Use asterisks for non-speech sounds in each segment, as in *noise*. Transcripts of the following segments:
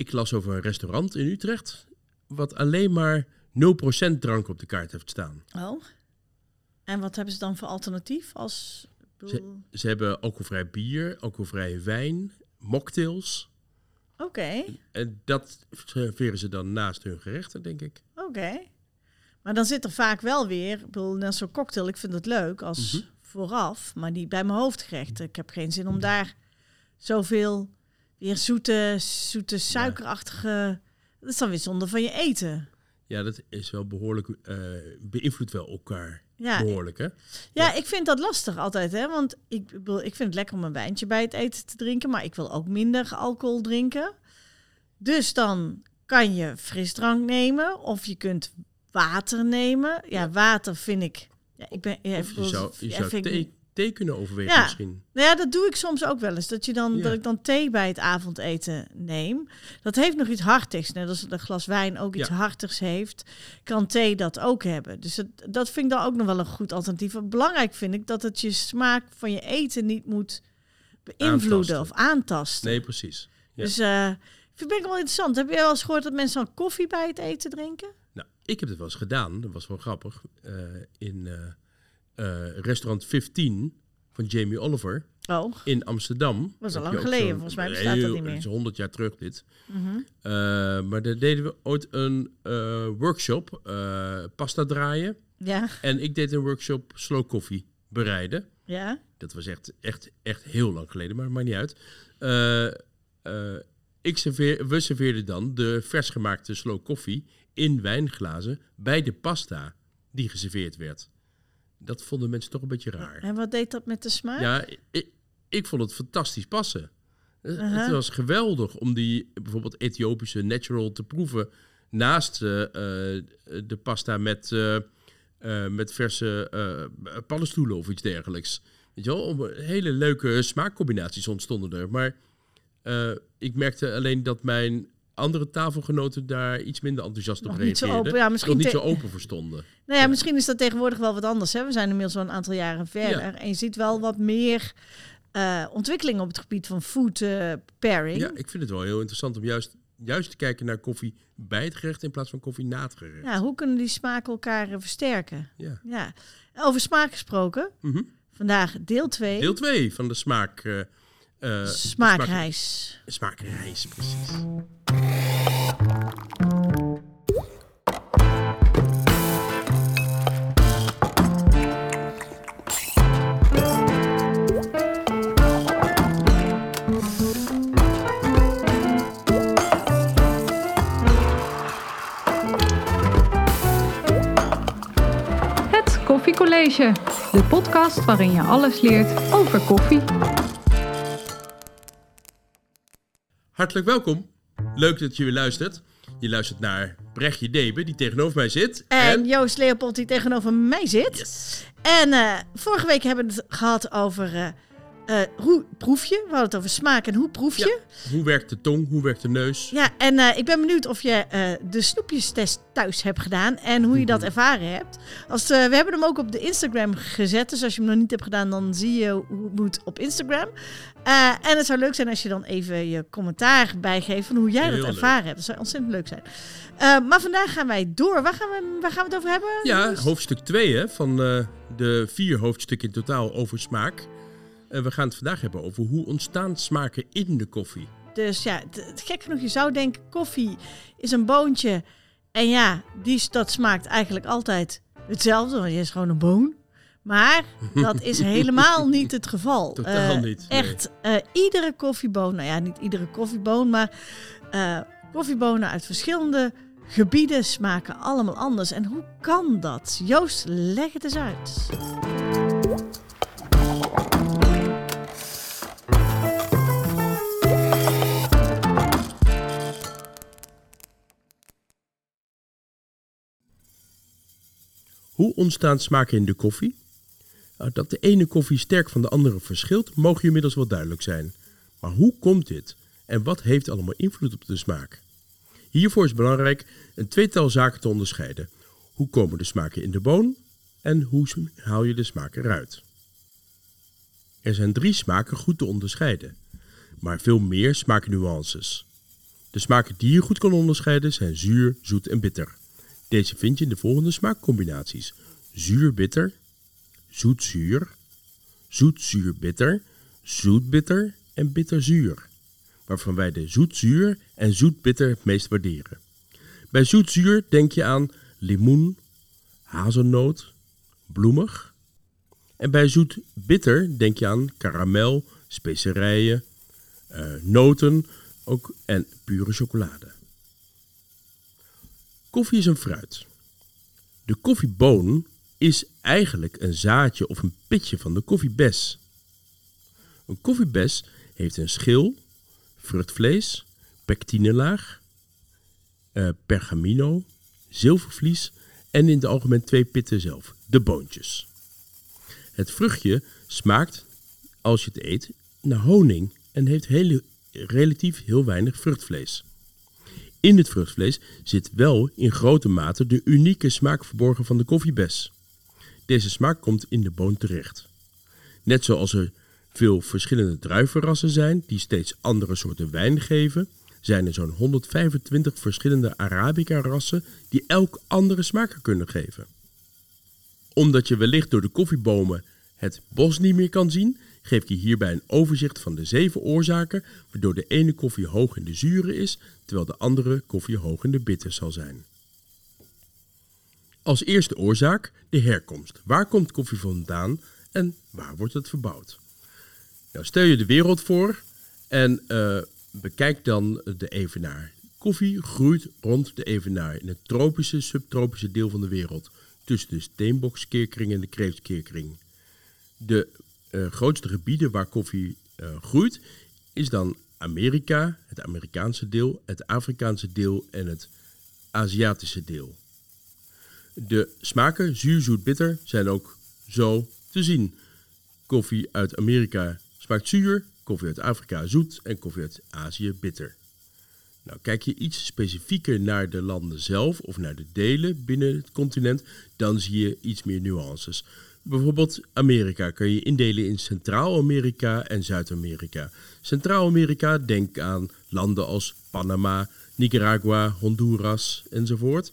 ik las over een restaurant in Utrecht... wat alleen maar 0% drank op de kaart heeft staan. Oh. En wat hebben ze dan voor alternatief als... Ze, ze hebben alcoholvrij bier, alcoholvrije wijn, mocktails. Oké, En dat serveren ze dan naast hun gerechten, denk ik. oké. Maar dan zit er vaak wel weer, ik bedoel, net zo'n cocktail, ik vind het leuk als Mhm. vooraf, maar niet bij mijn hoofdgerechten. Ik heb geen zin om daar zoveel weer zoete, zoete suikerachtige... Dat is dan weer zonde van je eten. Ja, dat is wel behoorlijk, eh beïnvloedt wel elkaar. Ja, Behoorlijk, hè? Ja, ik vind dat lastig altijd, hè? Want ik, ik vind het lekker om een wijntje bij het eten te drinken, maar ik wil ook minder alcohol drinken. Dus dan kan je frisdrank nemen of je kunt water nemen. Ja, water vind ik. Ja, ik ben. Ja, je zou, je ja, zou thee, thee kunnen overwegen Ja. misschien. Nou ja, dat doe ik soms ook wel eens. Dat, je dan, Ja. dat ik dan thee bij het avondeten neem. Dat heeft nog iets hartigs. Net als een glas wijn ook iets Ja. hartigs heeft, kan thee dat ook hebben. Dus dat, dat vind ik dan ook nog wel een goed alternatief. Wat belangrijk vind ik dat het je smaak van je eten niet moet beïnvloeden Aantasten. of aantasten. Nee, precies. Dus eh ik vind het wel interessant. Heb je wel eens gehoord dat mensen dan koffie bij het eten drinken? Nou, ik heb het wel eens gedaan. Dat was wel grappig. eh, in eh, eh, restaurant 15 van Jamie Oliver Oh, in Amsterdam. Was al lang geleden, volgens mij bestaat dat heel- niet meer. Het is 100 jaar terug dit. mhm. Eh, maar daar deden we ooit een eh, workshop, pasta draaien. ja, En ik deed een workshop slow koffie bereiden. ja. Dat was echt, echt, echt heel lang geleden, maar maakt niet uit. Ik serveer, we serveerden dan de versgemaakte slow koffie in wijnglazen bij de pasta die geserveerd werd. Dat vonden mensen toch een beetje raar. En wat deed dat met de smaak? Ja, ik, ik vond het fantastisch passen. Eh. Het was geweldig om die bijvoorbeeld Ethiopische natural te proeven naast eh, eh, de pasta met, met verse paddenstoelen of iets dergelijks. Weet je wel, om hele leuke smaakcombinaties ontstonden er. Maar ik merkte alleen dat mijn andere tafelgenoten daar iets minder enthousiast Nog op niet zo reageerden. open. Ja, misschien Nog niet zo open voor stonden. *laughs* Nou ja, Ja. misschien is dat tegenwoordig wel wat anders. Hè? We zijn inmiddels al een aantal jaren verder. Ja. En je ziet wel wat meer eh ontwikkeling op het gebied van food eh, pairing. Ja, ik vind het wel heel interessant om juist, juist te kijken naar koffie bij het gerecht in plaats van koffie na het gerecht. Ja, hoe kunnen die smaken elkaar eh, versterken? Ja. Ja. Over smaak gesproken. Mhm. Vandaag deel 2. Deel 2 van de smaak. eh, Smaakreis. smaak- Smaakreis, precies. Koffiecollege, de podcast waarin je alles leert over koffie. Hartelijk welkom. Leuk dat je weer luistert. Je luistert naar Brechtje Debe, die tegenover mij zit. En Joost Leopold die tegenover mij zit. Yes. En eh, vorige week hebben we het gehad over eh, hoe proef je. We hadden het over smaak en hoe proef je. Hoe werkt de tong? Hoe werkt de neus? Ja, en eh, ik ben benieuwd of je eh, de snoepjestest thuis hebt gedaan en hoe je dat ervaren hebt. Als, we hebben hem ook op de Instagram gezet, dus als je hem nog niet hebt gedaan, dan zie je hoe het moet op Instagram. En het zou leuk zijn als je dan even je commentaar bijgeeft van hoe jij Heel dat leuk. ervaren hebt. Dat zou ontzettend leuk zijn. Maar vandaag gaan wij door. Waar gaan we, waar gaan we het over hebben? Ja, hoofdstuk 2 hè, van de vier hoofdstukken in totaal over smaak. En we gaan het vandaag hebben over hoe ontstaan smaken in de koffie. Dus ja, gek genoeg, je zou denken koffie is een boontje. En ja, die, dat smaakt eigenlijk altijd hetzelfde, want je is gewoon een boon. Maar dat is *laughs* helemaal niet het geval. Totaal Eh, niet, nee. Echt, eh, iedere koffieboon, nou ja, niet iedere koffieboon, maar eh, koffiebonen uit verschillende gebieden smaken allemaal anders. En hoe kan dat? Joost, leg het eens uit. Hoe ontstaan smaken in de koffie? Nou, dat de ene koffie sterk van de andere verschilt, mogen inmiddels wel duidelijk zijn. Maar hoe komt dit? En wat heeft allemaal invloed op de smaak? Hiervoor is belangrijk een tweetal zaken te onderscheiden. Hoe komen de smaken in de boon? En hoe haal je de smaak eruit? Er zijn drie smaken goed te onderscheiden, maar veel meer smaaknuances. De smaken die je goed kan onderscheiden zijn zuur, zoet en bitter. Deze vind je in de volgende smaakcombinaties: zuur-bitter, zoet-zuur, zoet-zuur-bitter, zoet-bitter en bitter-zuur, waarvan wij de zoet-zuur en zoet-bitter het meest waarderen. Bij zoet-zuur denk je aan limoen, hazelnoot, bloemig. En bij zoet-bitter denk je aan karamel, specerijen, eh, noten ook, en pure chocolade. Koffie is een fruit. De koffieboon is eigenlijk een zaadje of een pitje van de koffiebes. Een koffiebes heeft een schil, vruchtvlees, pectinelaag, eh, pergamino, zilvervlies en in het algemeen twee pitten zelf, de boontjes. Het vruchtje smaakt, als je het eet, naar honing en heeft hele, relatief heel weinig vruchtvlees. In het vruchtvlees zit wel in grote mate de unieke smaak verborgen van de koffiebes. Deze smaak komt in de boon terecht. Net zoals er veel verschillende druivenrassen zijn die steeds andere soorten wijn geven, zijn er zo'n 125 verschillende Arabica-rassen die elk andere smaken kunnen geven. Omdat je wellicht door de koffiebomen het bos niet meer kan zien, geef ik je hierbij een overzicht van de zeven oorzaken waardoor de ene koffie hoog in de zure is, terwijl de andere koffie hoog in de bitter zal zijn. Als eerste oorzaak de herkomst. Waar komt koffie vandaan en waar wordt het verbouwd? Nou, stel je de wereld voor en uh, bekijk dan de evenaar. Koffie groeit rond de evenaar in het tropische, subtropische deel van de wereld, tussen de steenbokskeerkring en de kreeftkeerkring. De grootste gebieden waar koffie uh, groeit is dan Amerika, het Amerikaanse deel, het Afrikaanse deel en het Aziatische deel. De smaken zuur, zoet, bitter zijn ook zo te zien. Koffie uit Amerika smaakt zuur, koffie uit Afrika zoet en koffie uit Azië bitter. Nou, kijk je iets specifieker naar de landen zelf of naar de delen binnen het continent, dan zie je iets meer nuances. Bijvoorbeeld Amerika kan je indelen in Centraal-Amerika en Zuid-Amerika. Centraal-Amerika, denk aan landen als Panama, Nicaragua, Honduras enzovoort.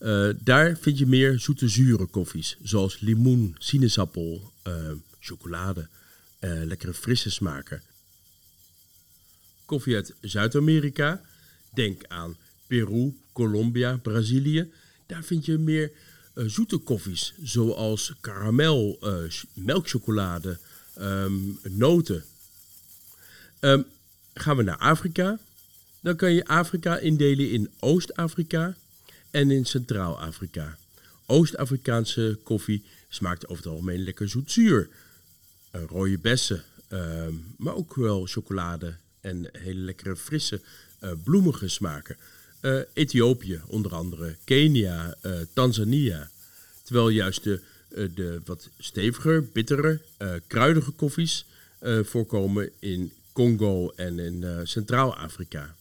Uh, daar vind je meer zoete zure koffies, zoals limoen, sinaasappel, uh, chocolade, uh, lekkere frisse smaken. Koffie uit Zuid-Amerika, denk aan Peru, Colombia, Brazilië. Daar vind je meer zoete koffies, zoals karamel, uh, melkchocolade, um, noten. Um, gaan we naar Afrika, dan kan je Afrika indelen in Oost-Afrika en in Centraal-Afrika. Oost-Afrikaanse koffie smaakt over het algemeen lekker zoetzuur. Uh, rode bessen, um, maar ook wel chocolade en hele lekkere frisse bloemige smaken. Uh, Ethiopië onder andere, Kenia, uh, Tanzania. Terwijl juist de, uh, de wat steviger, bittere, kruidige koffies voorkomen in Congo en in Centraal-Afrika.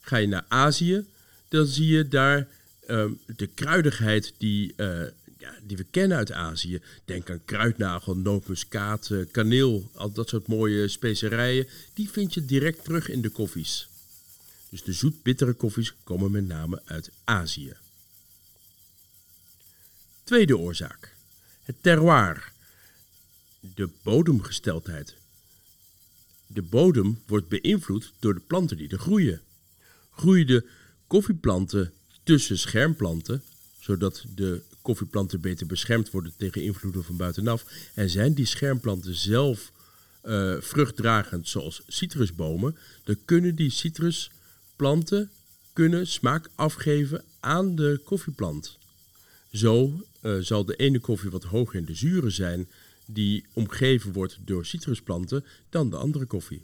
Ga je naar Azië, dan zie je daar um, de kruidigheid die, ja, die we kennen uit Azië. Denk aan kruidnagel, nootmuskaat, kaneel, al dat soort mooie specerijen. Die vind je direct terug in de koffies. Dus de zoet-bittere koffies komen met name uit Azië. Tweede oorzaak. Het terroir. De bodemgesteldheid. De bodem wordt beïnvloed door de planten die er groeien. Groeien de koffieplanten tussen schermplanten, zodat de koffieplanten beter beschermd worden tegen invloeden van buitenaf, en zijn die schermplanten zelf uh, vruchtdragend zoals citrusbomen, dan kunnen die citrus planten kunnen smaak afgeven aan de koffieplant. Zo uh, zal de ene koffie wat hoger in de zuren zijn, die omgeven wordt door citrusplanten, dan de andere koffie.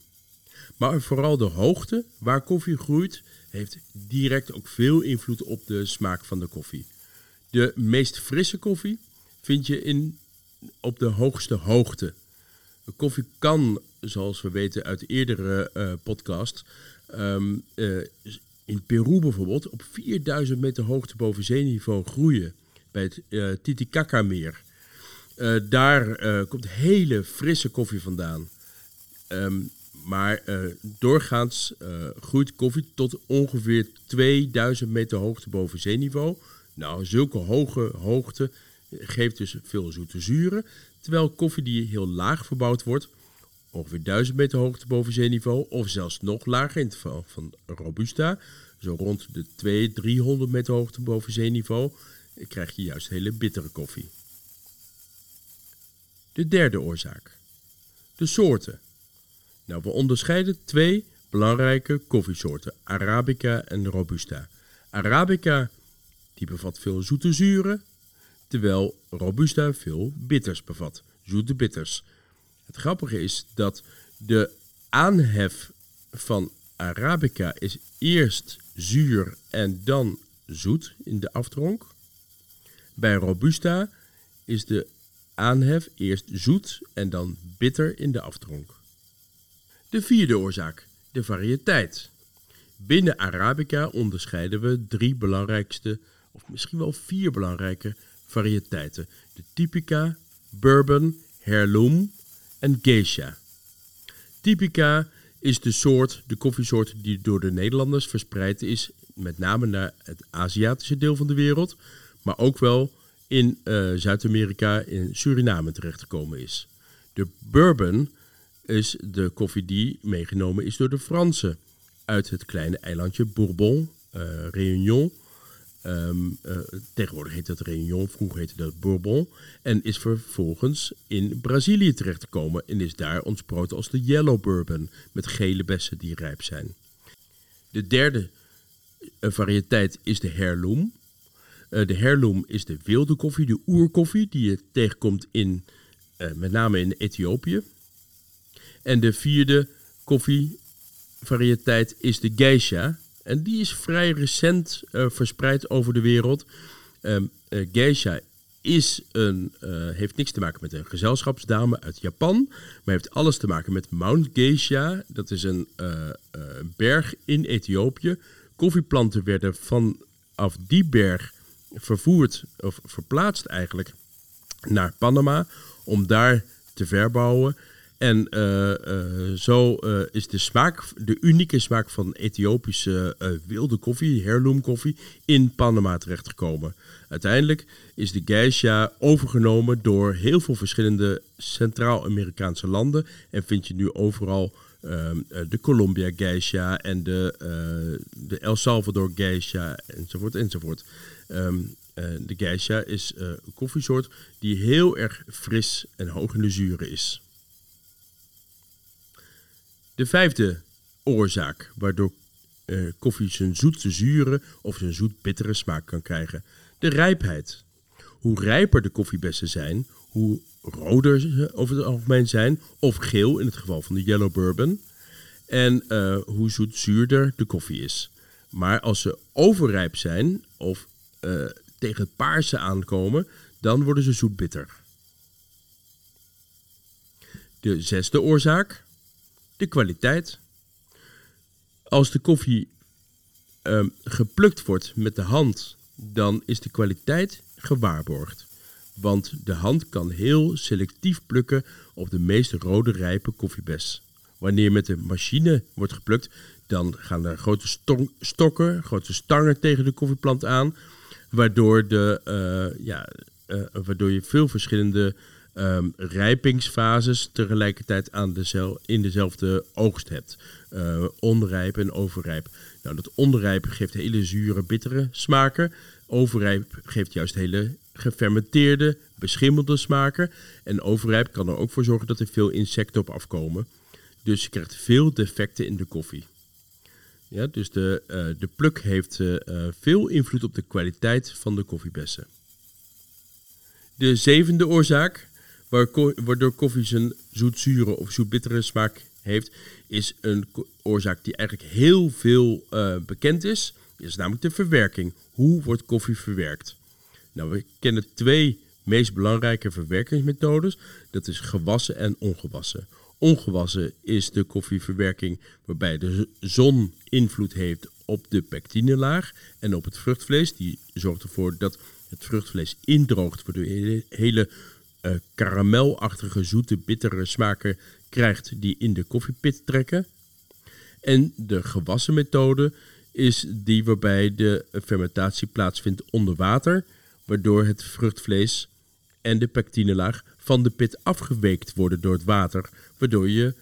Maar vooral de hoogte waar koffie groeit, heeft direct ook veel invloed op de smaak van de koffie. De meest frisse koffie vind je in, op de hoogste hoogte. Koffie kan, zoals we weten uit eerdere uh, podcast, um, uh, in Peru bijvoorbeeld op 4000 meter hoogte boven zeeniveau groeien. Bij het uh, Titicaca-meer. Uh, daar komt hele frisse koffie vandaan. Um, maar eh, doorgaans eh, groeit koffie tot ongeveer 2000 meter hoogte boven zeeniveau. Nou, zulke hoge hoogte geeft dus veel zoete zuren. Terwijl koffie die heel laag verbouwd wordt, ongeveer 1000 meter hoogte boven zeeniveau, of zelfs nog lager in het geval van Robusta, zo rond de 200, 300 meter hoogte boven zeeniveau, krijg je juist hele bittere koffie. De derde oorzaak. De soorten. Nou, we onderscheiden twee belangrijke koffiesoorten, Arabica en Robusta. Arabica die bevat veel zoete zuren, terwijl Robusta veel bitters bevat, zoete bitters. Het grappige is dat de aanhef van Arabica is eerst zuur en dan zoet in de aftronk. Bij Robusta is de aanhef eerst zoet en dan bitter in de aftronk. De vierde oorzaak, de variëteit. Binnen Arabica onderscheiden we drie belangrijkste, of misschien wel vier belangrijke variëteiten. De Typica, Bourbon, Heirloom en Geisha. Typica is de soort, de koffiesoort die door de Nederlanders verspreid is, met name naar het Aziatische deel van de wereld, maar ook wel in uh, Zuid-Amerika, in Suriname terechtgekomen is. De bourbon is de koffie die meegenomen is door de Fransen uit het kleine eilandje Bourbon, uh, Réunion. Um, uh, tegenwoordig heet dat Réunion, vroeger heette dat Bourbon. En is vervolgens in Brazilië terechtgekomen en is daar ontsproten als de Yellow Bourbon met gele bessen die rijp zijn. De derde variëteit is de Heirloom. Uh, de Heirloom is de wilde koffie, de oerkoffie, die je tegenkomt in, met name in Ethiopië. En de vierde koffievariëteit is de geisha. En die is vrij recent uh, verspreid over de wereld. Um, geisha is een, heeft niks te maken met een gezelschapsdame uit Japan, maar heeft alles te maken met Mount Geisha. Dat is een berg in Ethiopië. Koffieplanten werden vanaf die berg vervoerd, of verplaatst eigenlijk, naar Panama om daar te verbouwen. En uh, uh, zo uh, is de smaak, de unieke smaak van Ethiopische wilde koffie, heirloom koffie, in Panama terechtgekomen. Uiteindelijk is de geisha overgenomen door heel veel verschillende Centraal-Amerikaanse landen en vind je nu overal ehm, de Colombia geisha en de, de El Salvador geisha enzovoort enzovoort. Um, de geisha is een koffiesoort die heel erg fris en hoog in de zuren is. De vijfde oorzaak waardoor uh, koffie zijn zoete zure of zijn zoet-bittere smaak kan krijgen. De rijpheid. Hoe rijper de koffiebessen zijn, hoe roder ze over het algemeen zijn, of geel in het geval van de yellow bourbon. En uh, hoe zoet-zuurder de koffie is. Maar als ze overrijp zijn of uh, tegen het paarse aankomen, dan worden ze zoetbitter. De zesde oorzaak, de kwaliteit. Als de koffie uh, geplukt wordt met de hand, dan is de kwaliteit gewaarborgd. Want de hand kan heel selectief plukken op de meest rode rijpe koffiebes. Wanneer met de machine wordt geplukt, dan gaan er grote stokken, grote stangen tegen de koffieplant aan. Waardoor, de, uh, ja, uh, waardoor je veel verschillende um, rijpingsfases tegelijkertijd aan dezel in dezelfde oogst hebt. Uh, onrijp en overrijp. Nou, dat onrijp geeft hele zure, bittere smaken. Overrijp geeft juist hele gefermenteerde, beschimmelde smaken. En overrijp kan er ook voor zorgen dat er veel insecten op afkomen. Dus je krijgt veel defecten in de koffie. Ja, dus de, uh, de pluk heeft uh, veel invloed op de kwaliteit van de koffiebessen. De zevende oorzaak waardoor koffie zijn zoetzure of zoetbittere smaak heeft, is een oorzaak die eigenlijk heel veel uh, bekend is. is namelijk de verwerking. Hoe wordt koffie verwerkt? Nou, we kennen twee meest belangrijke verwerkingsmethodes. Dat is gewassen en ongewassen. Ongewassen is de koffieverwerking waarbij de zon invloed heeft op de pectinelaag en op het vruchtvlees. Die zorgt ervoor dat het vruchtvlees indroogt, waardoor je hele eh, karamelachtige, zoete, bittere smaken krijgt die in de koffiepit trekken. En de gewassen methode is die waarbij de fermentatie plaatsvindt onder water, waardoor het vruchtvlees en de pectinelaag van de pit afgeweekt worden door het water, waardoor je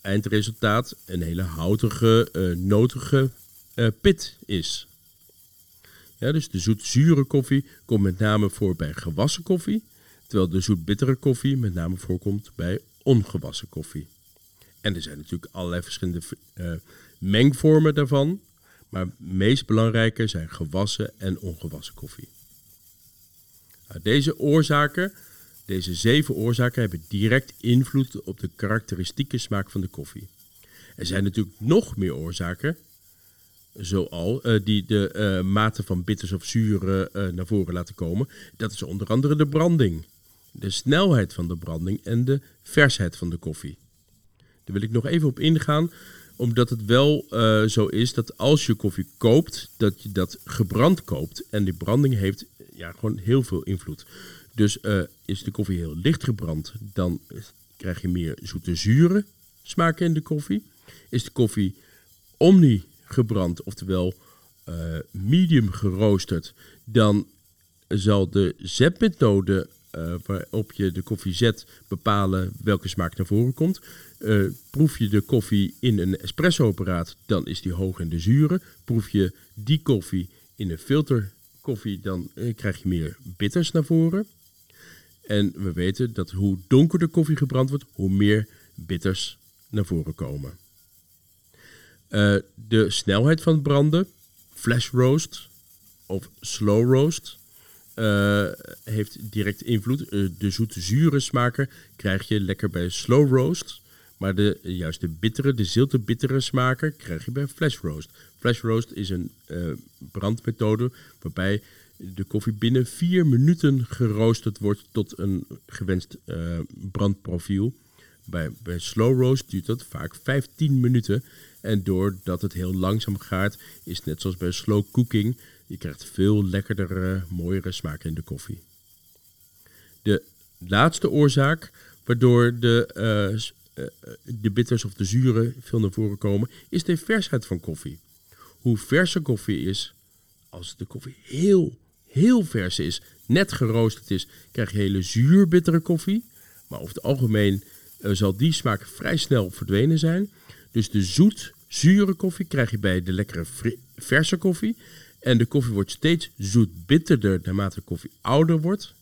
eindresultaat een hele houtige, uh, notige uh, pit is. Ja, dus de zoet-zure koffie komt met name voor bij gewassen koffie, terwijl de zoet-bittere koffie met name voorkomt bij ongewassen koffie. En er zijn natuurlijk allerlei verschillende uh, mengvormen daarvan, maar het meest belangrijke zijn gewassen en ongewassen koffie. Deze oorzaken, deze zeven oorzaken, hebben direct invloed op de karakteristieke smaak van de koffie. Er zijn natuurlijk nog meer oorzaken, zoal, uh, die de uh, mate van bitters of zuren naar voren laten komen. Dat is onder andere de branding, de snelheid van de branding en de versheid van de koffie. Daar wil ik nog even op ingaan, omdat het wel zo is dat als je koffie koopt, dat je dat gebrand koopt. En die branding heeft ja, gewoon heel veel invloed. Dus is de koffie heel licht gebrand, dan krijg je meer zoete zure smaken in de koffie. Is de koffie omni gebrand, oftewel uh, medium geroosterd, dan zal de zetmethode uh, waarop je de koffie zet bepalen welke smaak naar voren komt. Uh, proef je de koffie in een espresso-apparaat, dan is die hoog in de zuren. Proef je die koffie in een filterkoffie, dan krijg je meer bitters naar voren. En we weten dat hoe donker de koffie gebrand wordt, hoe meer bitters naar voren komen. De snelheid van het branden, flash roast of slow roast, uh, heeft direct invloed. Uh, de zoete zure smaken krijg je lekker bij slow roast. Maar de, juist de bittere, de zilte bittere smaken krijg je bij flash roast. Flash roast is een brandmethode waarbij de koffie binnen vier minuten geroosterd wordt tot een gewenst brandprofiel. Bij, bij slow roast duurt dat vaak 15 minuten. En doordat het heel langzaam gaat, is net zoals bij slow cooking. Je krijgt veel lekkerdere, mooiere smaak in de koffie. De laatste oorzaak waardoor de, uh, de bitters of de zuren veel naar voren komen, is de versheid van koffie. Hoe verse koffie is, als de koffie heel, heel vers is, net geroosterd is, krijg je hele zuurbittere koffie. Maar over het algemeen zal die smaak vrij snel verdwenen zijn. Dus de zoet, zure koffie krijg je bij de lekkere verse koffie. En de koffie wordt steeds zoet-bitterder naarmate de koffie ouder wordt.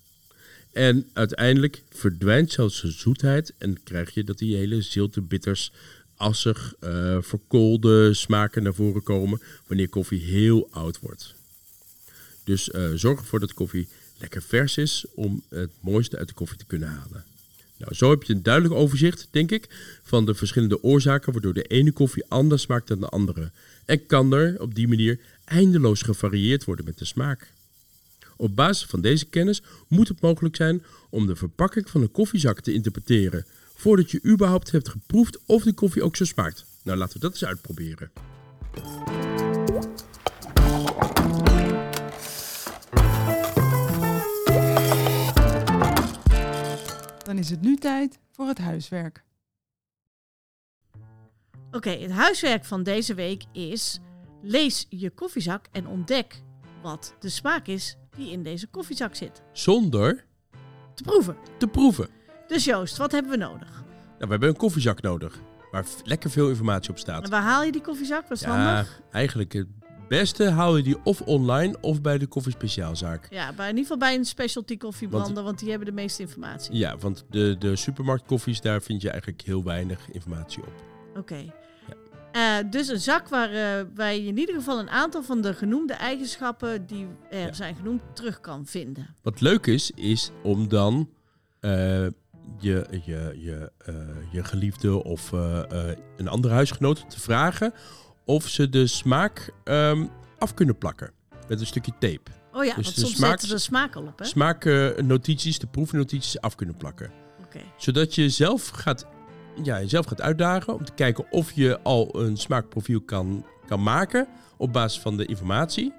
En uiteindelijk verdwijnt zelfs de zoetheid en krijg je dat die hele zilte bitters, assig, uh, verkoolde smaken naar voren komen wanneer koffie heel oud wordt. Dus uh, zorg ervoor dat koffie lekker vers is om het mooiste uit de koffie te kunnen halen. Nou, zo heb je een duidelijk overzicht, denk ik, van de verschillende oorzaken waardoor de ene koffie anders smaakt dan de andere. En kan er op die manier eindeloos gevarieerd worden met de smaak. Op basis van deze kennis moet het mogelijk zijn om de verpakking van een koffiezak te interpreteren, voordat je überhaupt hebt geproefd of de koffie ook zo smaakt. Nou, laten we dat eens uitproberen. Dan is het nu tijd voor het huiswerk. Oké, okay, het huiswerk van deze week is: lees je koffiezak en ontdek wat de smaak is die in deze koffiezak zit. Zonder te proeven. Te proeven. Dus Joost, wat hebben we nodig? Nou, we hebben een koffiezak nodig waar lekker veel informatie op staat. En waar haal je die koffiezak? Wat is ja, handig? Eigenlijk het beste haal je die of online of bij de koffiespeciaalzaak. Ja, bij, in ieder geval bij een specialty koffiebrander, want, want die hebben de meeste informatie. Ja, want de, de supermarktkoffies, daar vind je eigenlijk heel weinig informatie op. Oké. Okay. Uh, dus een zak waar uh, wij in ieder geval een aantal van de genoemde eigenschappen die er ja. zijn genoemd terug kan vinden. Wat leuk is, is om dan uh, je, je, je, je geliefde of een andere huisgenoot te vragen of ze de smaak um, af kunnen plakken met een stukje tape. Oh ja, dus want soms smaak, zetten de smaak al op, hè? Smaaknotities, de proefnotities af kunnen plakken. Okay. Zodat je zelf gaat, ja, jezelf gaat uitdagen om te kijken of je al een smaakprofiel kan, kan maken op basis van de informatie.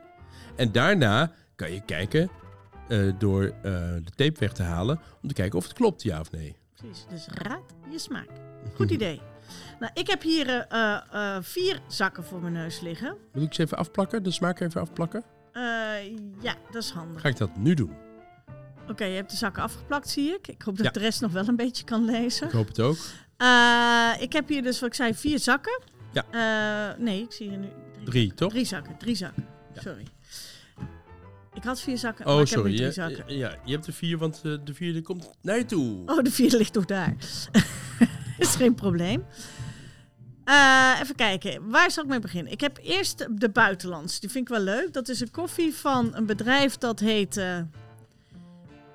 En daarna kan je kijken, eh, door eh, de tape weg te halen om te kijken of het klopt, ja of nee. Precies, dus raad je smaak. Goed *laughs* idee. Nou, ik heb hier eh, vier zakken voor mijn neus liggen. Moet ik ze even afplakken, de smaak even afplakken? Ja, dat is handig. Ga ik dat nu doen? Oké, je hebt de zakken afgeplakt, zie ik. Ik hoop dat Ja. de rest nog wel een beetje kan lezen. Ik hoop het ook. Eh, ik heb hier dus, wat ik zei, vier zakken. Ja. Eh, nee, ik zie hier nu Drie, toch? Drie zakken, drie zakken. Ja. Sorry. Ik had vier zakken, maar Oh, ik heb sorry. nu drie zakken. ja, je hebt de vier, want eh, de vierde komt naar je toe. Oh, de vierde ligt nog daar. *laughs* is geen probleem. Eh, even kijken, waar zal ik mee beginnen? Ik heb eerst de buitenlands. Die vind ik wel leuk. Dat is een koffie van een bedrijf dat heet eh,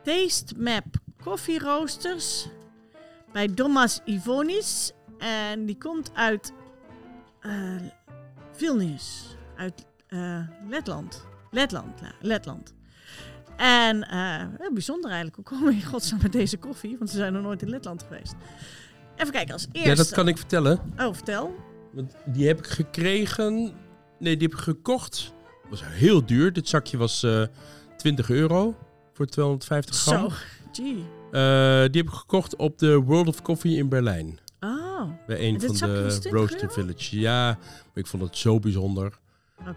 Taste Map Coffee Roasters. Bij Domas Ivonis. En die komt uit eh Vilnius. Uit eh, Letland. Letland, ja, Letland. En eh, heel bijzonder eigenlijk. Hoe komen we in godsnaam met deze koffie? Want ze zijn nog nooit in Letland geweest. Even kijken, als eerste... Ja, dat kan ik vertellen. Oh, vertel. Want die heb ik gekregen. Nee, die heb ik gekocht. was heel duur. Dit zakje was eh 20 euro voor 250 gram. Zo, gee. Eh, die heb ik gekocht op de World of Coffee in Berlijn. Oh, Bij een van de 20 Roaster? Village. Ja, ik vond het zo bijzonder.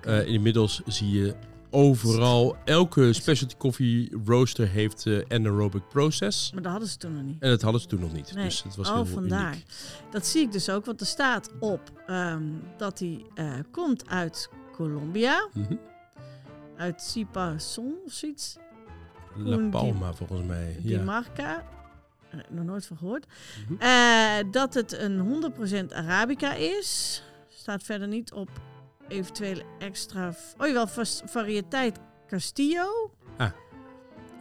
Eh, inmiddels zie je overal, elke specialty coffee roaster heeft eh anaerobic process. maar dat hadden ze toen nog niet. En dat hadden ze toen nog niet. Nee. Dus het was oh, heel vandaar. uniek. Dat zie ik dus ook, want er staat op ehm, dat hij komt uit Colombia. Mhm. Uit Cipason of zoiets. La die- Palma volgens mij. Die Ja. marca. Eh, nog nooit van gehoord. Mhm. Eh, dat het een 100% Arabica is. Staat verder niet op eventuele extra... Oh jawel, vas- variëteit Castillo.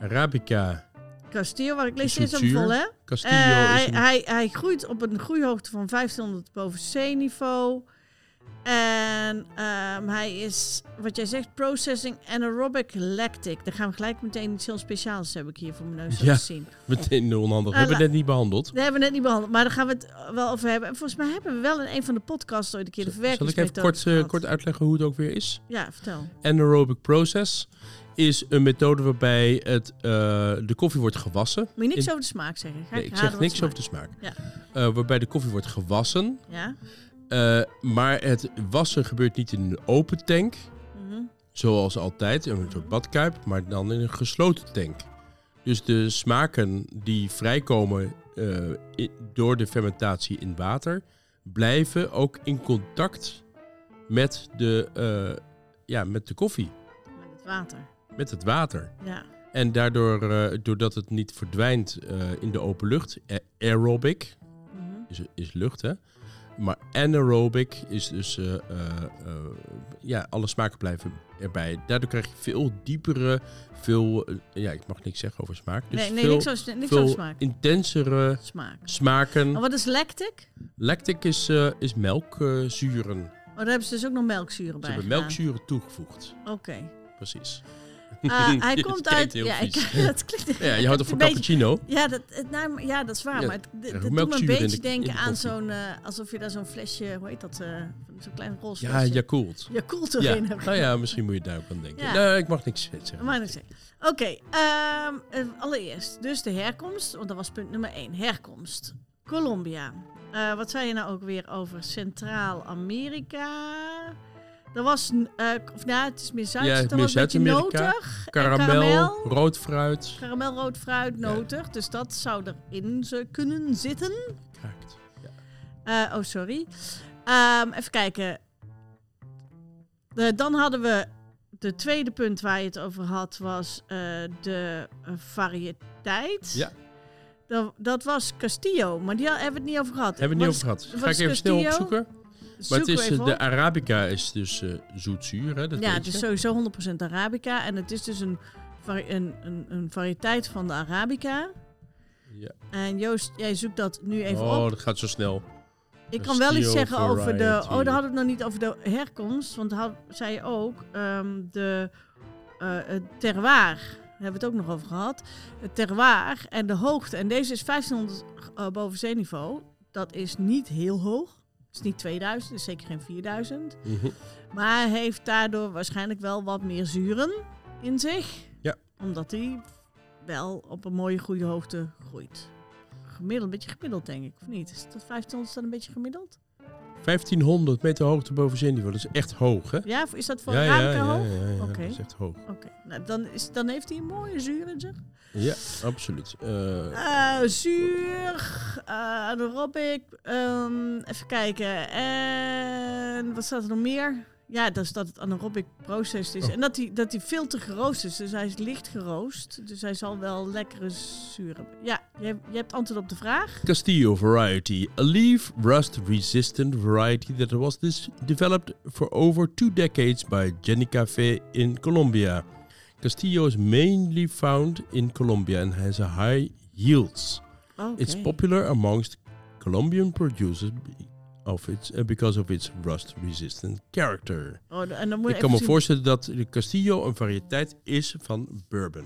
Arabica Castillo, waar ik lees Is zuur? vol, hè? Castillo Eh, is hij, een... hij, hij groeit op een groeihoogte van 1500 boven zeeniveau. En ehm, hij is, wat jij zegt, processing anaerobic lactic. Dan gaan we gelijk meteen iets heel speciaals heb ik hier voor mijn neus Ja. laten zien. Meteen onhandig. Hebben we la- net niet behandeld. Dat hebben we net niet behandeld, maar daar gaan we het wel over hebben. En volgens mij hebben we wel in een van de podcasts ooit een keer de Zal ik even kort, eh, kort uitleggen hoe het ook weer is? Ja, vertel. Anaerobic process is een methode waarbij het, eh, de koffie wordt gewassen. Moet je niks In- over de smaak zeggen? Ga Nee, ik zeg niks smaak- over de smaak. Ja. Eh, waarbij de koffie wordt gewassen. Ja? Eh, maar het wassen gebeurt niet in een open tank, Mhm. zoals altijd, een soort badkuip, maar dan in een gesloten tank. Dus de smaken die vrijkomen eh, door de fermentatie in water, blijven ook in contact met de, eh, ja, met de koffie, Met het water. met het water. Ja. En daardoor, doordat het niet verdwijnt in de open lucht, aerobic, Mhm. is, is lucht, hè. Maar anaerobic is dus, eh, eh, eh, ja, alle smaken blijven erbij. Daardoor krijg je veel diepere, veel, ja, ik mag niks zeggen over smaak. Dus nee, nee, veel, niks over, niks veel over smaak. intensere Smaak. smaken. Maar wat is lactic? Lactic is, is melkzuren. Oh, daar hebben ze dus ook nog melkzuren Ze bij hebben gedaan. melkzuren toegevoegd. Oké. Precies. Eh, hij *laughs* Je komt uit... Ja, ik, *laughs* dat klinkt... Ja, je houdt toch van beetje- cappuccino? Ja, dat, het- nou, ja, dat is waar. Ja, maar het, het, je doet me een beetje de- denken de aan zo'n... eh, alsof je daar zo'n flesje... Hoe heet dat? eh, zo'n klein roze Ja. Yakult. Yakult Ja, erin hebt. nou ja, misschien moet je daar ook aan denken. Ja. Nee, ik mag niks zeggen. Maar niks zeggen. Oké, ehm, eh, allereerst. Dus de herkomst. Want dat was punt nummer één. Herkomst. Colombia. Wat zei je nou ook weer over Centraal-Amerika? Dat was... eh, of nou, het is meer Zuid. Ja, meer was een notig. Karamel, karamel. rood fruit. Karamelrood fruit, Ja. notig. Dus dat zou erin kunnen zitten. Kraakt. Ja. Eh, oh, sorry. Ehm, even kijken. Dan hadden we... De tweede punt waar je het over had, was eh, de variëteit. Ja. Dat, dat was Castillo, maar die hebben we het niet over gehad. Hebben we het niet over gehad. Ga ik even snel Castillo? opzoeken. Maar het is, eh, de. Arabica is dus eh zoetzuur, hè? Dat Ja, het is sowieso 100% Arabica. En het is dus een, een, een, een variëteit van de Arabica. Ja. En Joost, jij zoekt dat nu even oh, op. dat gaat zo snel. Ik kan wel iets zeggen over de. Oh, daar hadden we het nog niet over de herkomst. Want had, zei je ook. ehm, de het terroir. Daar hebben we het ook nog over gehad. Het terroir en de hoogte. En deze is 1500 eh, boven zeeniveau. Dat is niet heel hoog. Het is niet 2000, het is zeker geen 4000. Mhm. Maar heeft daardoor waarschijnlijk wel wat meer zuren in zich. Ja. Omdat hij wel op een mooie goede hoogte groeit. Gemiddeld, een beetje gemiddeld denk ik, of niet? Is dat 1500 dan een beetje gemiddeld? 1500 meter hoogte boven zeeniveau. Dat is echt hoog, hè? Ja, is dat voor ja, ja, ja, hoog? ja, ja, Oké. dat is echt hoog. Oké, nou, dan, is, dan heeft hij een mooie zuur in zich. Ja, absoluut. Eh, Eh, zuur, eh anaerobic, ehm, even kijken. En wat staat er nog meer? Ja, dat is dat het anaerobic processed is. Oh. En dat hij dat die veel te geroost is. Dus hij is licht geroost. Dus hij zal wel lekkere zuur hebben. Ja, je, hebt- je hebt antwoord op de vraag. Castillo variety, a leaf rust resistant variety that was dis- developed for over two decades by Jenny Café in Colombia. Castillo is mainly found in Colombia and has a high yields. It's popular amongst Colombian producers of its, uh, because of its rust resistant character. Oh, en dan moet Ik kan me zien- voorstellen dat de Castillo een variëteit is van bourbon.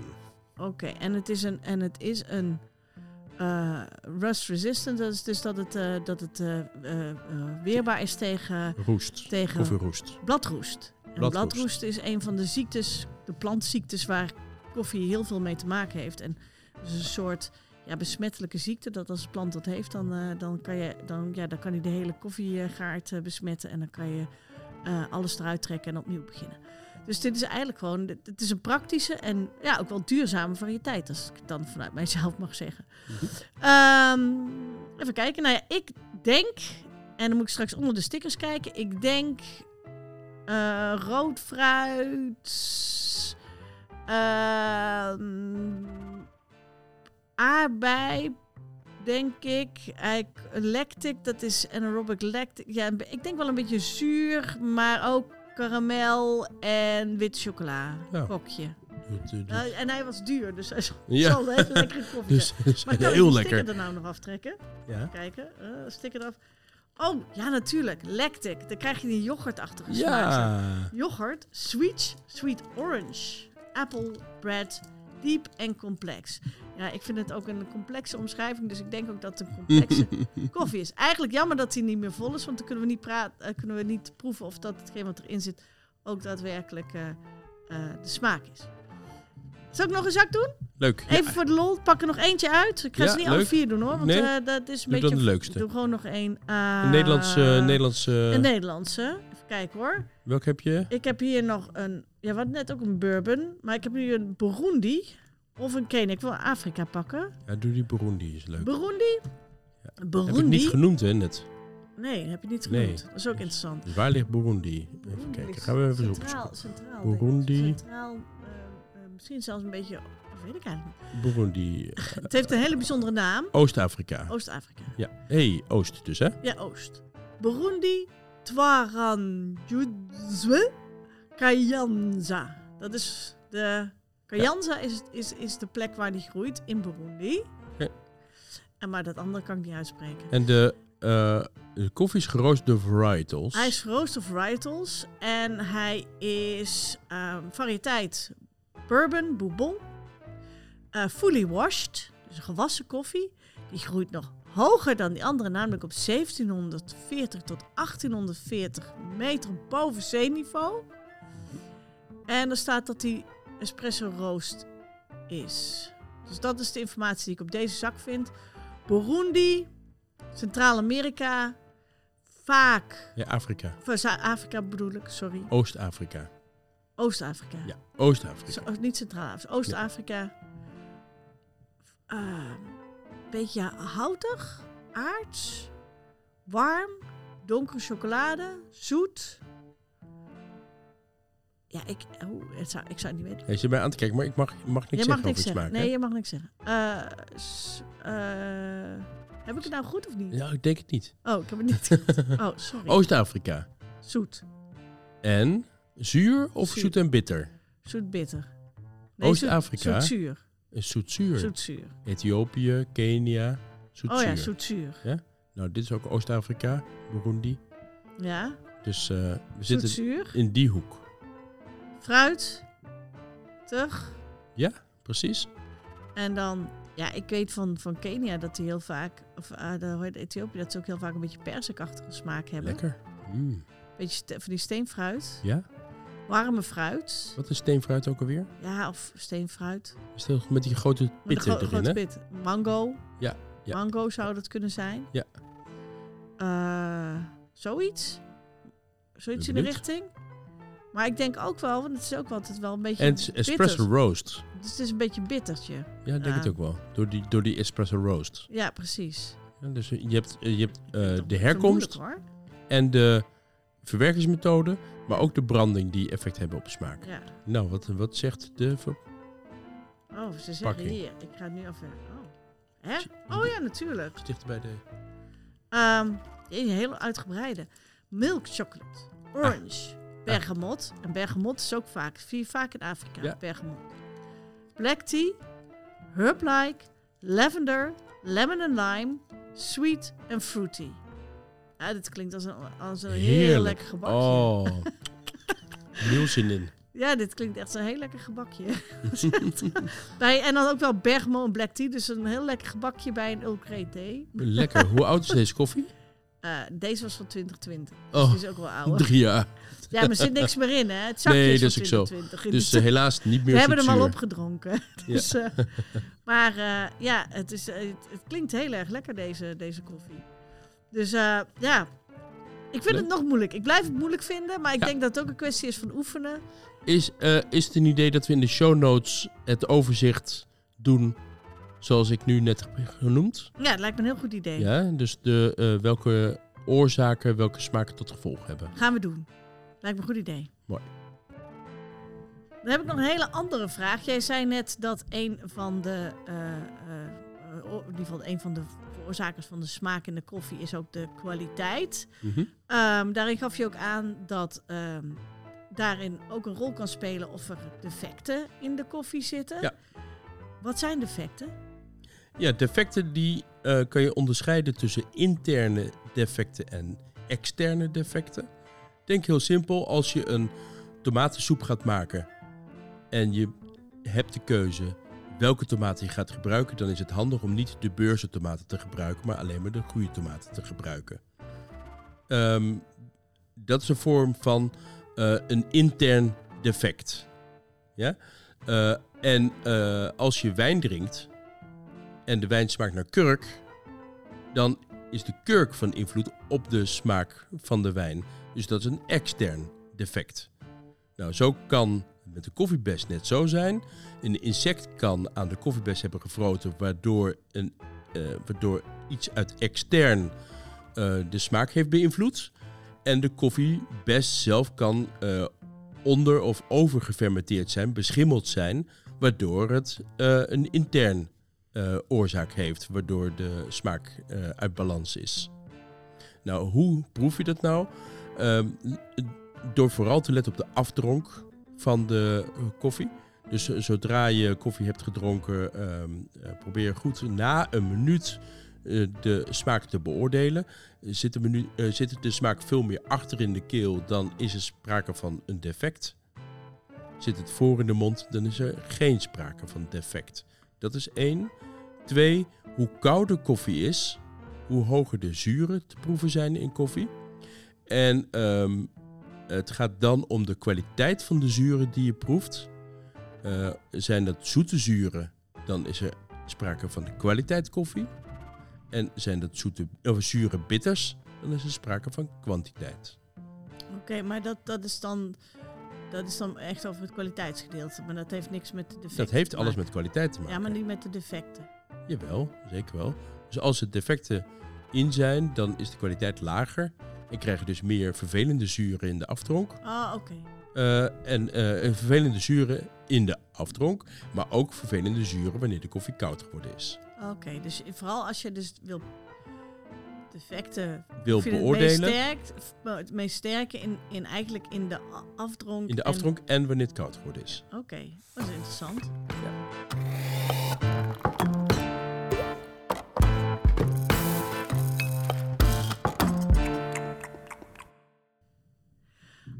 Oké, en het is een, en het is een eh, rust resistant. Dat is dus dat het, eh, dat het eh, eh, eh, weerbaar is tegen, Roest. tegen Koffieroest. bladroest. En Bladroest. bladroest. is een van de ziektes, de plantziektes waar koffie heel veel mee te maken heeft. En is een soort ja, besmettelijke ziekte. Dat als de plant dat heeft, dan, eh, dan, kan, je, dan, ja, dan kan hij de hele koffiegaard eh, besmetten. En dan kan je eh, alles eruit trekken en opnieuw beginnen. Dus dit is eigenlijk gewoon, dit- het is een praktische en ja, ook wel duurzame variëteit, als ik het dan vanuit mijzelf mag zeggen. Ehm, even kijken, nou ja, ik denk, en dan moet ik straks onder de stickers kijken, ik denk eh, rood fruit, ehm, aardbei, denk ik. Eigenlijk lactic, dat is anaerobic lactic. Ja, ik denk wel een beetje zuur, maar ook karamel en wit chocola. Ja. Kokje. Eh, Nou, en hij was duur, dus hij zal Ja. zal een lekkere koffie *laughs* Dus Maar *laughs* kan ik heel lekker. sticker er nou nog aftrekken? Ja. Kijken, eh sticker eraf. Oh, ja natuurlijk, lactic. Dan krijg je die yoghurtachtige smaak. zo. Ja. Yoghurt, sweet, sweet orange, apple, bread, deep en complex. Ja, ik vind het ook een complexe omschrijving, dus ik denk ook dat het een complexe *laughs* koffie is. Eigenlijk jammer dat hij niet meer vol is, want dan kunnen we niet, praten, eh, kunnen we niet proeven of dat hetgeen wat erin zit ook daadwerkelijk eh, eh, de smaak is. Zal ik nog een zak doen? Leuk. Even Ja. voor de lol, pak er nog eentje uit. Ik ga Ja, ze niet alle vier doen hoor, want Nee. dat is een Doe beetje... de leukste. Doe gewoon nog één. Een Nederlandse... Nederlandse Een Nederlandse. Even kijken hoor. welk heb je? Ik heb hier nog een... Ja, wat net ook een bourbon. Maar ik heb hier een Burundi. Of een Kenia. Ik wil Afrika pakken. Ja, doe die Burundi, is leuk. Burundi? Heb Burundi? ik niet genoemd, hè, net. nee, heb je niet Nee. genoemd. Dat is ook interessant. Dus waar ligt Burundi? Even kijken. Gaan we even zoeken. Centraal. Burundi. Centraal, eh, misschien zelfs een beetje... Dat weet ik eigenlijk niet. Burundi. *laughs* eh, Het heeft een hele bijzondere naam. Oost-Afrika. Oost-Afrika. Ja. hey, Oost dus, hè? Ja, Oost. Burundi, Twaranjuzwe, Kayanza. Dat is de... Kayanza is, is, is de plek waar die groeit in Burundi. En maar dat andere kan ik niet uitspreken. En de, eh, de koffie is geroost door varietals. Hij is geroost of varietals en hij is ehm, variëteit bourbon, bourbon, eh, fully washed, dus gewassen koffie. Die groeit nog hoger dan die andere, namelijk op 1740 tot 1840 meter boven zeeniveau. En er staat dat hij espresso roast is. Dus dat is de informatie die ik op deze zak vind. Burundi, Centraal-Amerika, vaak Ja, Afrika. Zuid-Afrika bedoel ik, sorry. Oost-Afrika. Oost-Afrika. Ja, Oost-Afrika. Zo- niet Centraal-Afrika. Oost-Afrika. Uh, beetje houten, aards, warm, donkere chocolade, zoet. Ja, ik, het zou, ik zou het niet weten. Hij zit mij aan te kijken, maar ik mag, mag niks je mag zeggen niks over zeggen. smaak. nee, je mag niks zeggen. Eh, s- eh, heb ik het nou goed of niet? Ja, ik denk het niet. Oh, ik heb het niet *laughs* goed. Oh, sorry. Oost-Afrika. Zoet. En zuur of Zuur. zoet en bitter? Zoet-bitter. Oost-Afrika? Zoet-zuur. Een zoetzuur. Zoet-zuur. Ethiopië, Kenia, zoetzuur. Oh ja, zoet-zuur. Nou, dit is ook Oost-Afrika, Burundi. Ja, Dus eh, we zitten zoet-zuur. in die hoek. Fruit. Tug. Precies. En dan, ja, ik weet van, van Kenia dat die heel vaak, of uh, de, Ethiopië, dat ze ook heel vaak een beetje persikachtige smaak hebben. Lekker. Mm. Beetje van die steenfruit. Ja? warme fruit. Wat is steenfruit ook alweer? Ja, of steenfruit. Is met die grote pitten gro- erin, grote hè? pit. Mango. Ja, ja. Mango zou dat kunnen zijn. Ja. Eh, zoiets. Zoiets in de richting. Maar ik denk ook wel, want het is ook altijd wel een beetje En het is espresso roast. Dus het is een beetje bittertje. Ja, ik denk Ja. het ook wel. Door die, door die espresso roast. Ja, precies. Ja, dus je hebt, je hebt eh, de herkomst en de verwerkingsmethode, maar ook de branding die effect hebben op de smaak. Ja. Nou, wat, wat zegt de... Oh, ze zeggen hier. Ik ga het nu even... Oh. Hè? Oh ja, natuurlijk. Dichter bij de... Ehm, een hele uitgebreide. Milk chocolate. Orange. Bergamot. En bergamot is ook vaak, zie je vaak in Afrika. Ja. Bergamot. Black tea. Herb-like. Lavender. Lemon and lime. Sweet and fruity. Ja, dit klinkt als een, als een heel lekker gebakje. Oh. *laughs* Heel zin in. Ja, dit klinkt echt zo'n heel lekker gebakje. *laughs* bij, en dan ook wel bergamot en black tea. Dus een heel lekker gebakje bij een Earl Grey thee. Lekker. Hoe oud is deze koffie? Eh, deze was van 2020. Dus Oh, die is ook wel ouder. drie jaar. Ja, maar er zit niks meer in, hè? Het zakje Nee, is van is ook zo. 2020. Dus eh, helaas niet meer We hebben hem al opgedronken. *laughs* Dus, eh, *laughs* maar ja, het, is, het, het klinkt heel erg lekker, deze, deze koffie. Dus ja, ik vind het nog moeilijk. Ik blijf het moeilijk vinden, maar ik Ja. denk dat het ook een kwestie is van oefenen. Is, is het een idee dat we in de show notes het overzicht doen zoals ik nu net heb genoemd? Ja, het lijkt me een heel goed idee. Ja, dus de, eh, welke oorzaken, welke smaken tot gevolg hebben. Gaan we doen. Lijkt me een goed idee. Mooi. Dan heb ik nog een hele andere vraag. Jij zei net dat een van de, eh, eh, in ieder geval een van de veroorzakers van de smaak in de koffie is ook de kwaliteit. Mhm. Ehm, daarin gaf je ook aan dat ehm, daarin ook een rol kan spelen of er defecten in de koffie zitten. Ja. Wat zijn defecten? Ja, defecten die eh, kan je onderscheiden tussen interne defecten en externe defecten. Denk heel simpel, als je een tomatensoep gaat maken en je hebt de keuze welke tomaten je gaat gebruiken, dan is het handig om niet de beurzentomaten te gebruiken, maar alleen maar de goede tomaten te gebruiken. Ehm, dat is een vorm van eh, een intern defect. Ja? Eh, en als je wijn drinkt, en de wijn smaakt naar kurk, dan is de kurk van invloed op de smaak van de wijn. Dus dat is een extern defect. Nou, zo kan met de koffiebes net zo zijn. Een insect kan aan de koffiebes hebben gefroten, waardoor, een, eh, waardoor iets uit extern eh, de smaak heeft beïnvloed. En de koffiebes zelf kan eh, onder- of overgefermenteerd zijn, beschimmeld zijn, waardoor het een intern eh, oorzaak heeft, waardoor de smaak eh, uit balans is. Nou, hoe proef je dat nou? Ehm, door vooral te letten op de afdronk van de eh, koffie. Dus zodra je koffie hebt gedronken, ehm, eh, probeer goed na een minuut de smaak te beoordelen. Zit de, menu, zit de smaak veel meer achter in de keel, dan is er sprake van een defect. Zit het voor in de mond, dan is er geen sprake van defect. Dat is één. Twee, hoe kouder koffie is, hoe hoger de zuren te proeven zijn in koffie. En ehm, het gaat dan om de kwaliteit van de zuren die je proeft. Eh, zijn dat zoete zuren, dan is er sprake van de kwaliteit koffie. En zijn dat zoete, of zure bitters, dan is er sprake van kwantiteit. Oké, maar dat, dat, is dan, dat is dan echt over het kwaliteitsgedeelte. Maar dat heeft niks met de defecten Dat heeft alles met kwaliteit te maken. Ja, maar niet met de defecten. Jawel, zeker wel. Dus als er defecten in zijn, dan is de kwaliteit lager. En krijg je dus meer vervelende zuren in de afdronk. Ah, oké. Eh, en eh, en vervelende zuren in de afdronk. Maar ook vervelende zuren wanneer de koffie koud geworden is. Oké, dus vooral als je dus wil Wil je het beoordelen meest het meest sterke in, in eigenlijk in de afdronk. in de en- afdronk en wanneer het koud geworden is. Oké, dat is interessant.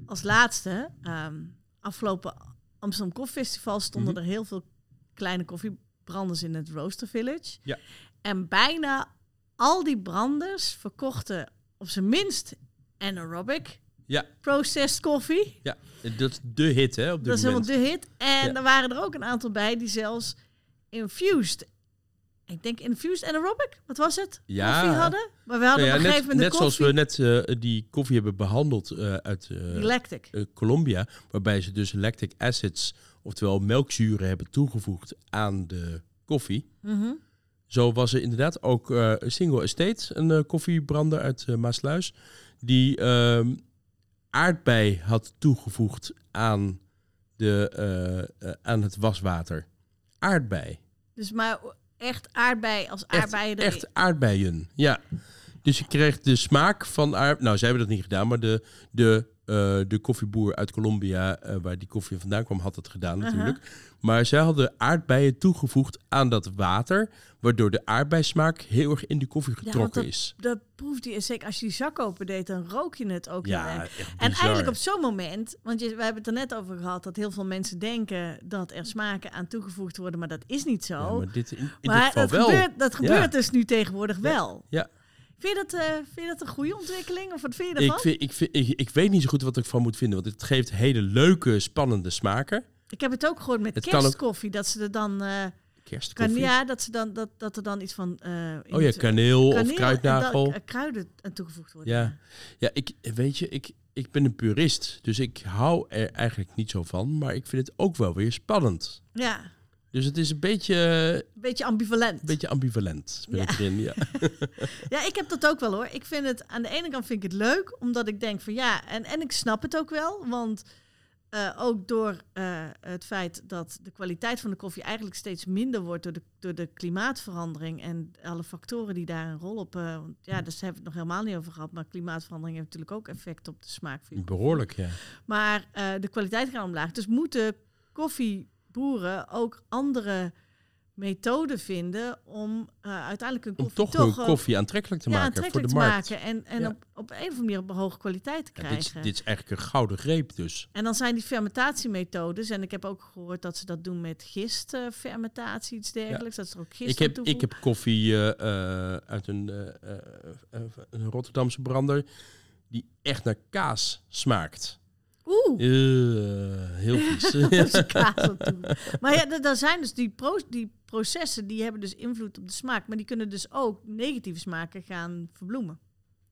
Als laatste, ehm, afgelopen Amsterdam Koffiefestival stonden Mhm. er heel veel kleine koffiebranders in het Roaster Village. Ja. En bijna al die branders verkochten op zijn minst anaerobic Ja. Processed koffie. Ja, dat is de hit hè, op dit Dat is moment. helemaal de hit. En Ja. er waren er ook een aantal bij die zelfs infused. Ik denk infused anaerobic. Wat was het? Ja. Koffie hadden. Maar we hadden Nou ja, op een net gegeven moment net de zoals we net eh, die koffie hebben behandeld eh, uit Lactic. eh, Colombia, waarbij ze dus lactic acids, oftewel melkzuren, hebben toegevoegd aan de koffie. Mhm. Zo was er inderdaad ook eh, Single Estate, een eh, koffiebrander uit eh, Maasluis, die ehm, aardbei had toegevoegd aan, de, aan het waswater. Aardbei. Dus maar echt aardbei als Echt, aardbeien erin. echt aardbeien, ja. Dus je kreeg de smaak van aard... Nou, zij hebben dat niet gedaan, maar de, de, de koffieboer uit Colombia, eh, waar die koffie vandaan kwam, had het gedaan natuurlijk. Maar zij hadden aardbeien toegevoegd aan dat water, waardoor de aardbeismaak heel erg in de koffie getrokken dat- is. Dat proefde je zeker als je die zak opendeed, dan rook je het ook Ja, En eigenlijk op zo'n moment, want je, we hebben het er net over gehad, dat heel veel mensen denken dat er smaken aan toegevoegd worden, maar dat is niet zo. Ja, maar dit, in, in dit maar geval dat wel. gebeurt, dat Ja. gebeurt dus nu tegenwoordig wel. Ja. Vind, je dat, eh, vind je dat een goede ontwikkeling? Of wat vind je ervan? Ik, vind, ik, vind, ik, ik weet niet zo goed wat ik van moet vinden, want het geeft hele leuke, spannende smaken. Ik heb het ook gehoord met Het kan ook- kerstkoffie, dat ze er dan... eh, kan, Kerstkoffie. ja, dat, ze dan, dat, dat er dan iets van... eh, oh ja, kaneel, kaneel of en kruidnagel. dan, kruiden aan toegevoegd worden. Ja, ja ik, weet je, ik, ik ben een purist, dus ik hou er eigenlijk niet zo van, maar ik vind het ook wel weer spannend. Ja, Dus het is een beetje, een beetje ambivalent. een beetje ambivalent ben Ja. ik erin. Ja. *laughs* Ja, ik heb dat ook wel hoor. Ik vind het aan de ene kant vind ik het leuk, omdat ik denk van ja, en, en ik snap het ook wel, want eh, ook door eh, het feit dat de kwaliteit van de koffie eigenlijk steeds minder wordt door de, door de klimaatverandering en alle factoren die daar een rol op. eh, want ja, daar hebben we het nog helemaal niet over gehad, maar klimaatverandering heeft natuurlijk ook effect op de smaak van koffie. Behoorlijk, ja. Maar de kwaliteit gaat omlaag. Dus moeten koffieboeren ook andere methoden vinden om eh, uiteindelijk een Om koffie toch hun koffie aantrekkelijk te ja, maken voor de te markt. maken en, en Ja. op, op een of andere manier op een hoge kwaliteit te Ja, dit, krijgen. is, dit is eigenlijk een gouden greep dus. En dan zijn die fermentatiemethodes, en ik heb ook gehoord dat ze dat doen met gistfermentatie, iets dergelijks. Dat is er ook gist Ik heb, ik heb koffie eh, eh, uit een, een Rotterdamse brander die echt naar kaas smaakt. Oeh, Eh, heel *laughs* vies. *laughs* Maar ja, er- er zijn dus die, pro- die processen, die hebben dus invloed op de smaak. Maar die kunnen dus ook negatieve smaken gaan verbloemen.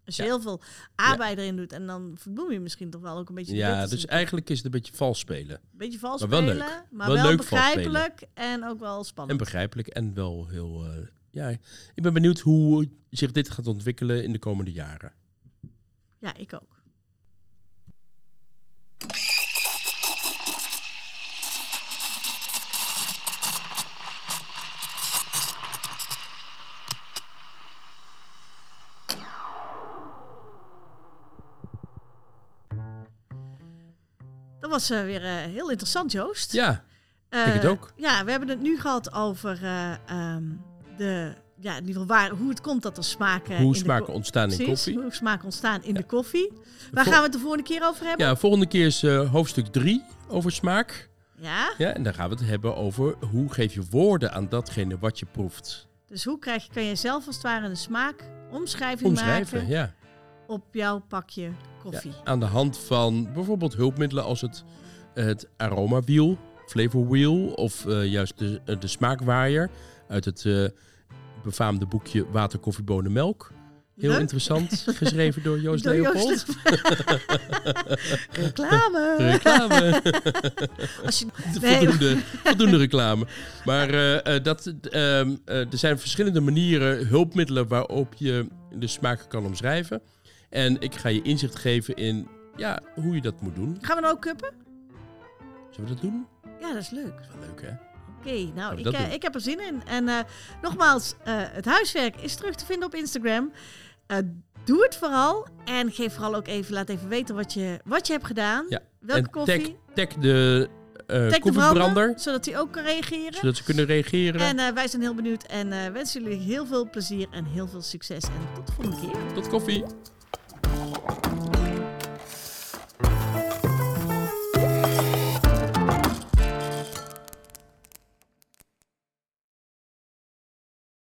Als je Ja. heel veel arbeid erin doet en dan verbloem je misschien toch wel ook een beetje de ja, dus eigenlijk is het een beetje vals spelen. Een beetje vals maar wel spelen, leuk. maar Wel wel, leuk vals spelen. begrijpelijk en ook wel En spannend. begrijpelijk en wel heel... eh, ja, ik ben benieuwd hoe zich dit gaat ontwikkelen in de komende jaren. Ja, ik ook. Dat was eh, weer eh, heel interessant, Joost. Ja, Eh, denk het ook. Ja, we hebben het nu gehad over eh, ehm, de, ja, in ieder geval waar, hoe het komt dat er smaken... in hoe de smaken ontstaan in Precies, koffie. hoe smaken ontstaan in de koffie. Waar gaan we het de volgende keer over hebben? Ja, volgende keer is eh, hoofdstuk 3 over smaak. Ja, Ja, en dan gaan we het hebben over hoe geef je woorden aan datgene wat je proeft. dus hoe krijg je, kan je zelf als het ware een smaak omschrijving Omschrijven, maken ja. op jouw pakje ja. Aan de hand van bijvoorbeeld hulpmiddelen als het, het aromawiel, flavor wheel of eh, juist de, eh, de smaakwaaier uit het eh, befaamde boekje Water, koffie, bonen, melk. Heel Leuk. interessant, *laughs* geschreven door Joost Door Leopold. Joost *laughs* Reclame. Reclame. Als je, Nee. voldoende, voldoende reclame. Maar dat, ehm, eh, er zijn verschillende manieren, hulpmiddelen waarop je de smaak kan omschrijven. En ik ga je inzicht geven in ja, hoe je dat moet doen. gaan we nou ook kuppen? Zullen we dat doen? Ja, dat is leuk. Dat is wel leuk, hè? Oké, nou, ik, eh, ik heb er zin in. En eh, nogmaals, eh, het huiswerk is terug te vinden op Instagram. Doe het vooral. En geef vooral ook even, laat even weten wat je, wat je hebt gedaan. Ja, Welke en koffie. Tag, tag de koffiebrander, brander, zodat hij ook kan reageren. zodat ze kunnen reageren. En wij zijn heel benieuwd en wensen jullie heel veel plezier en heel veel succes. En tot de volgende keer. Tot koffie. Thank you.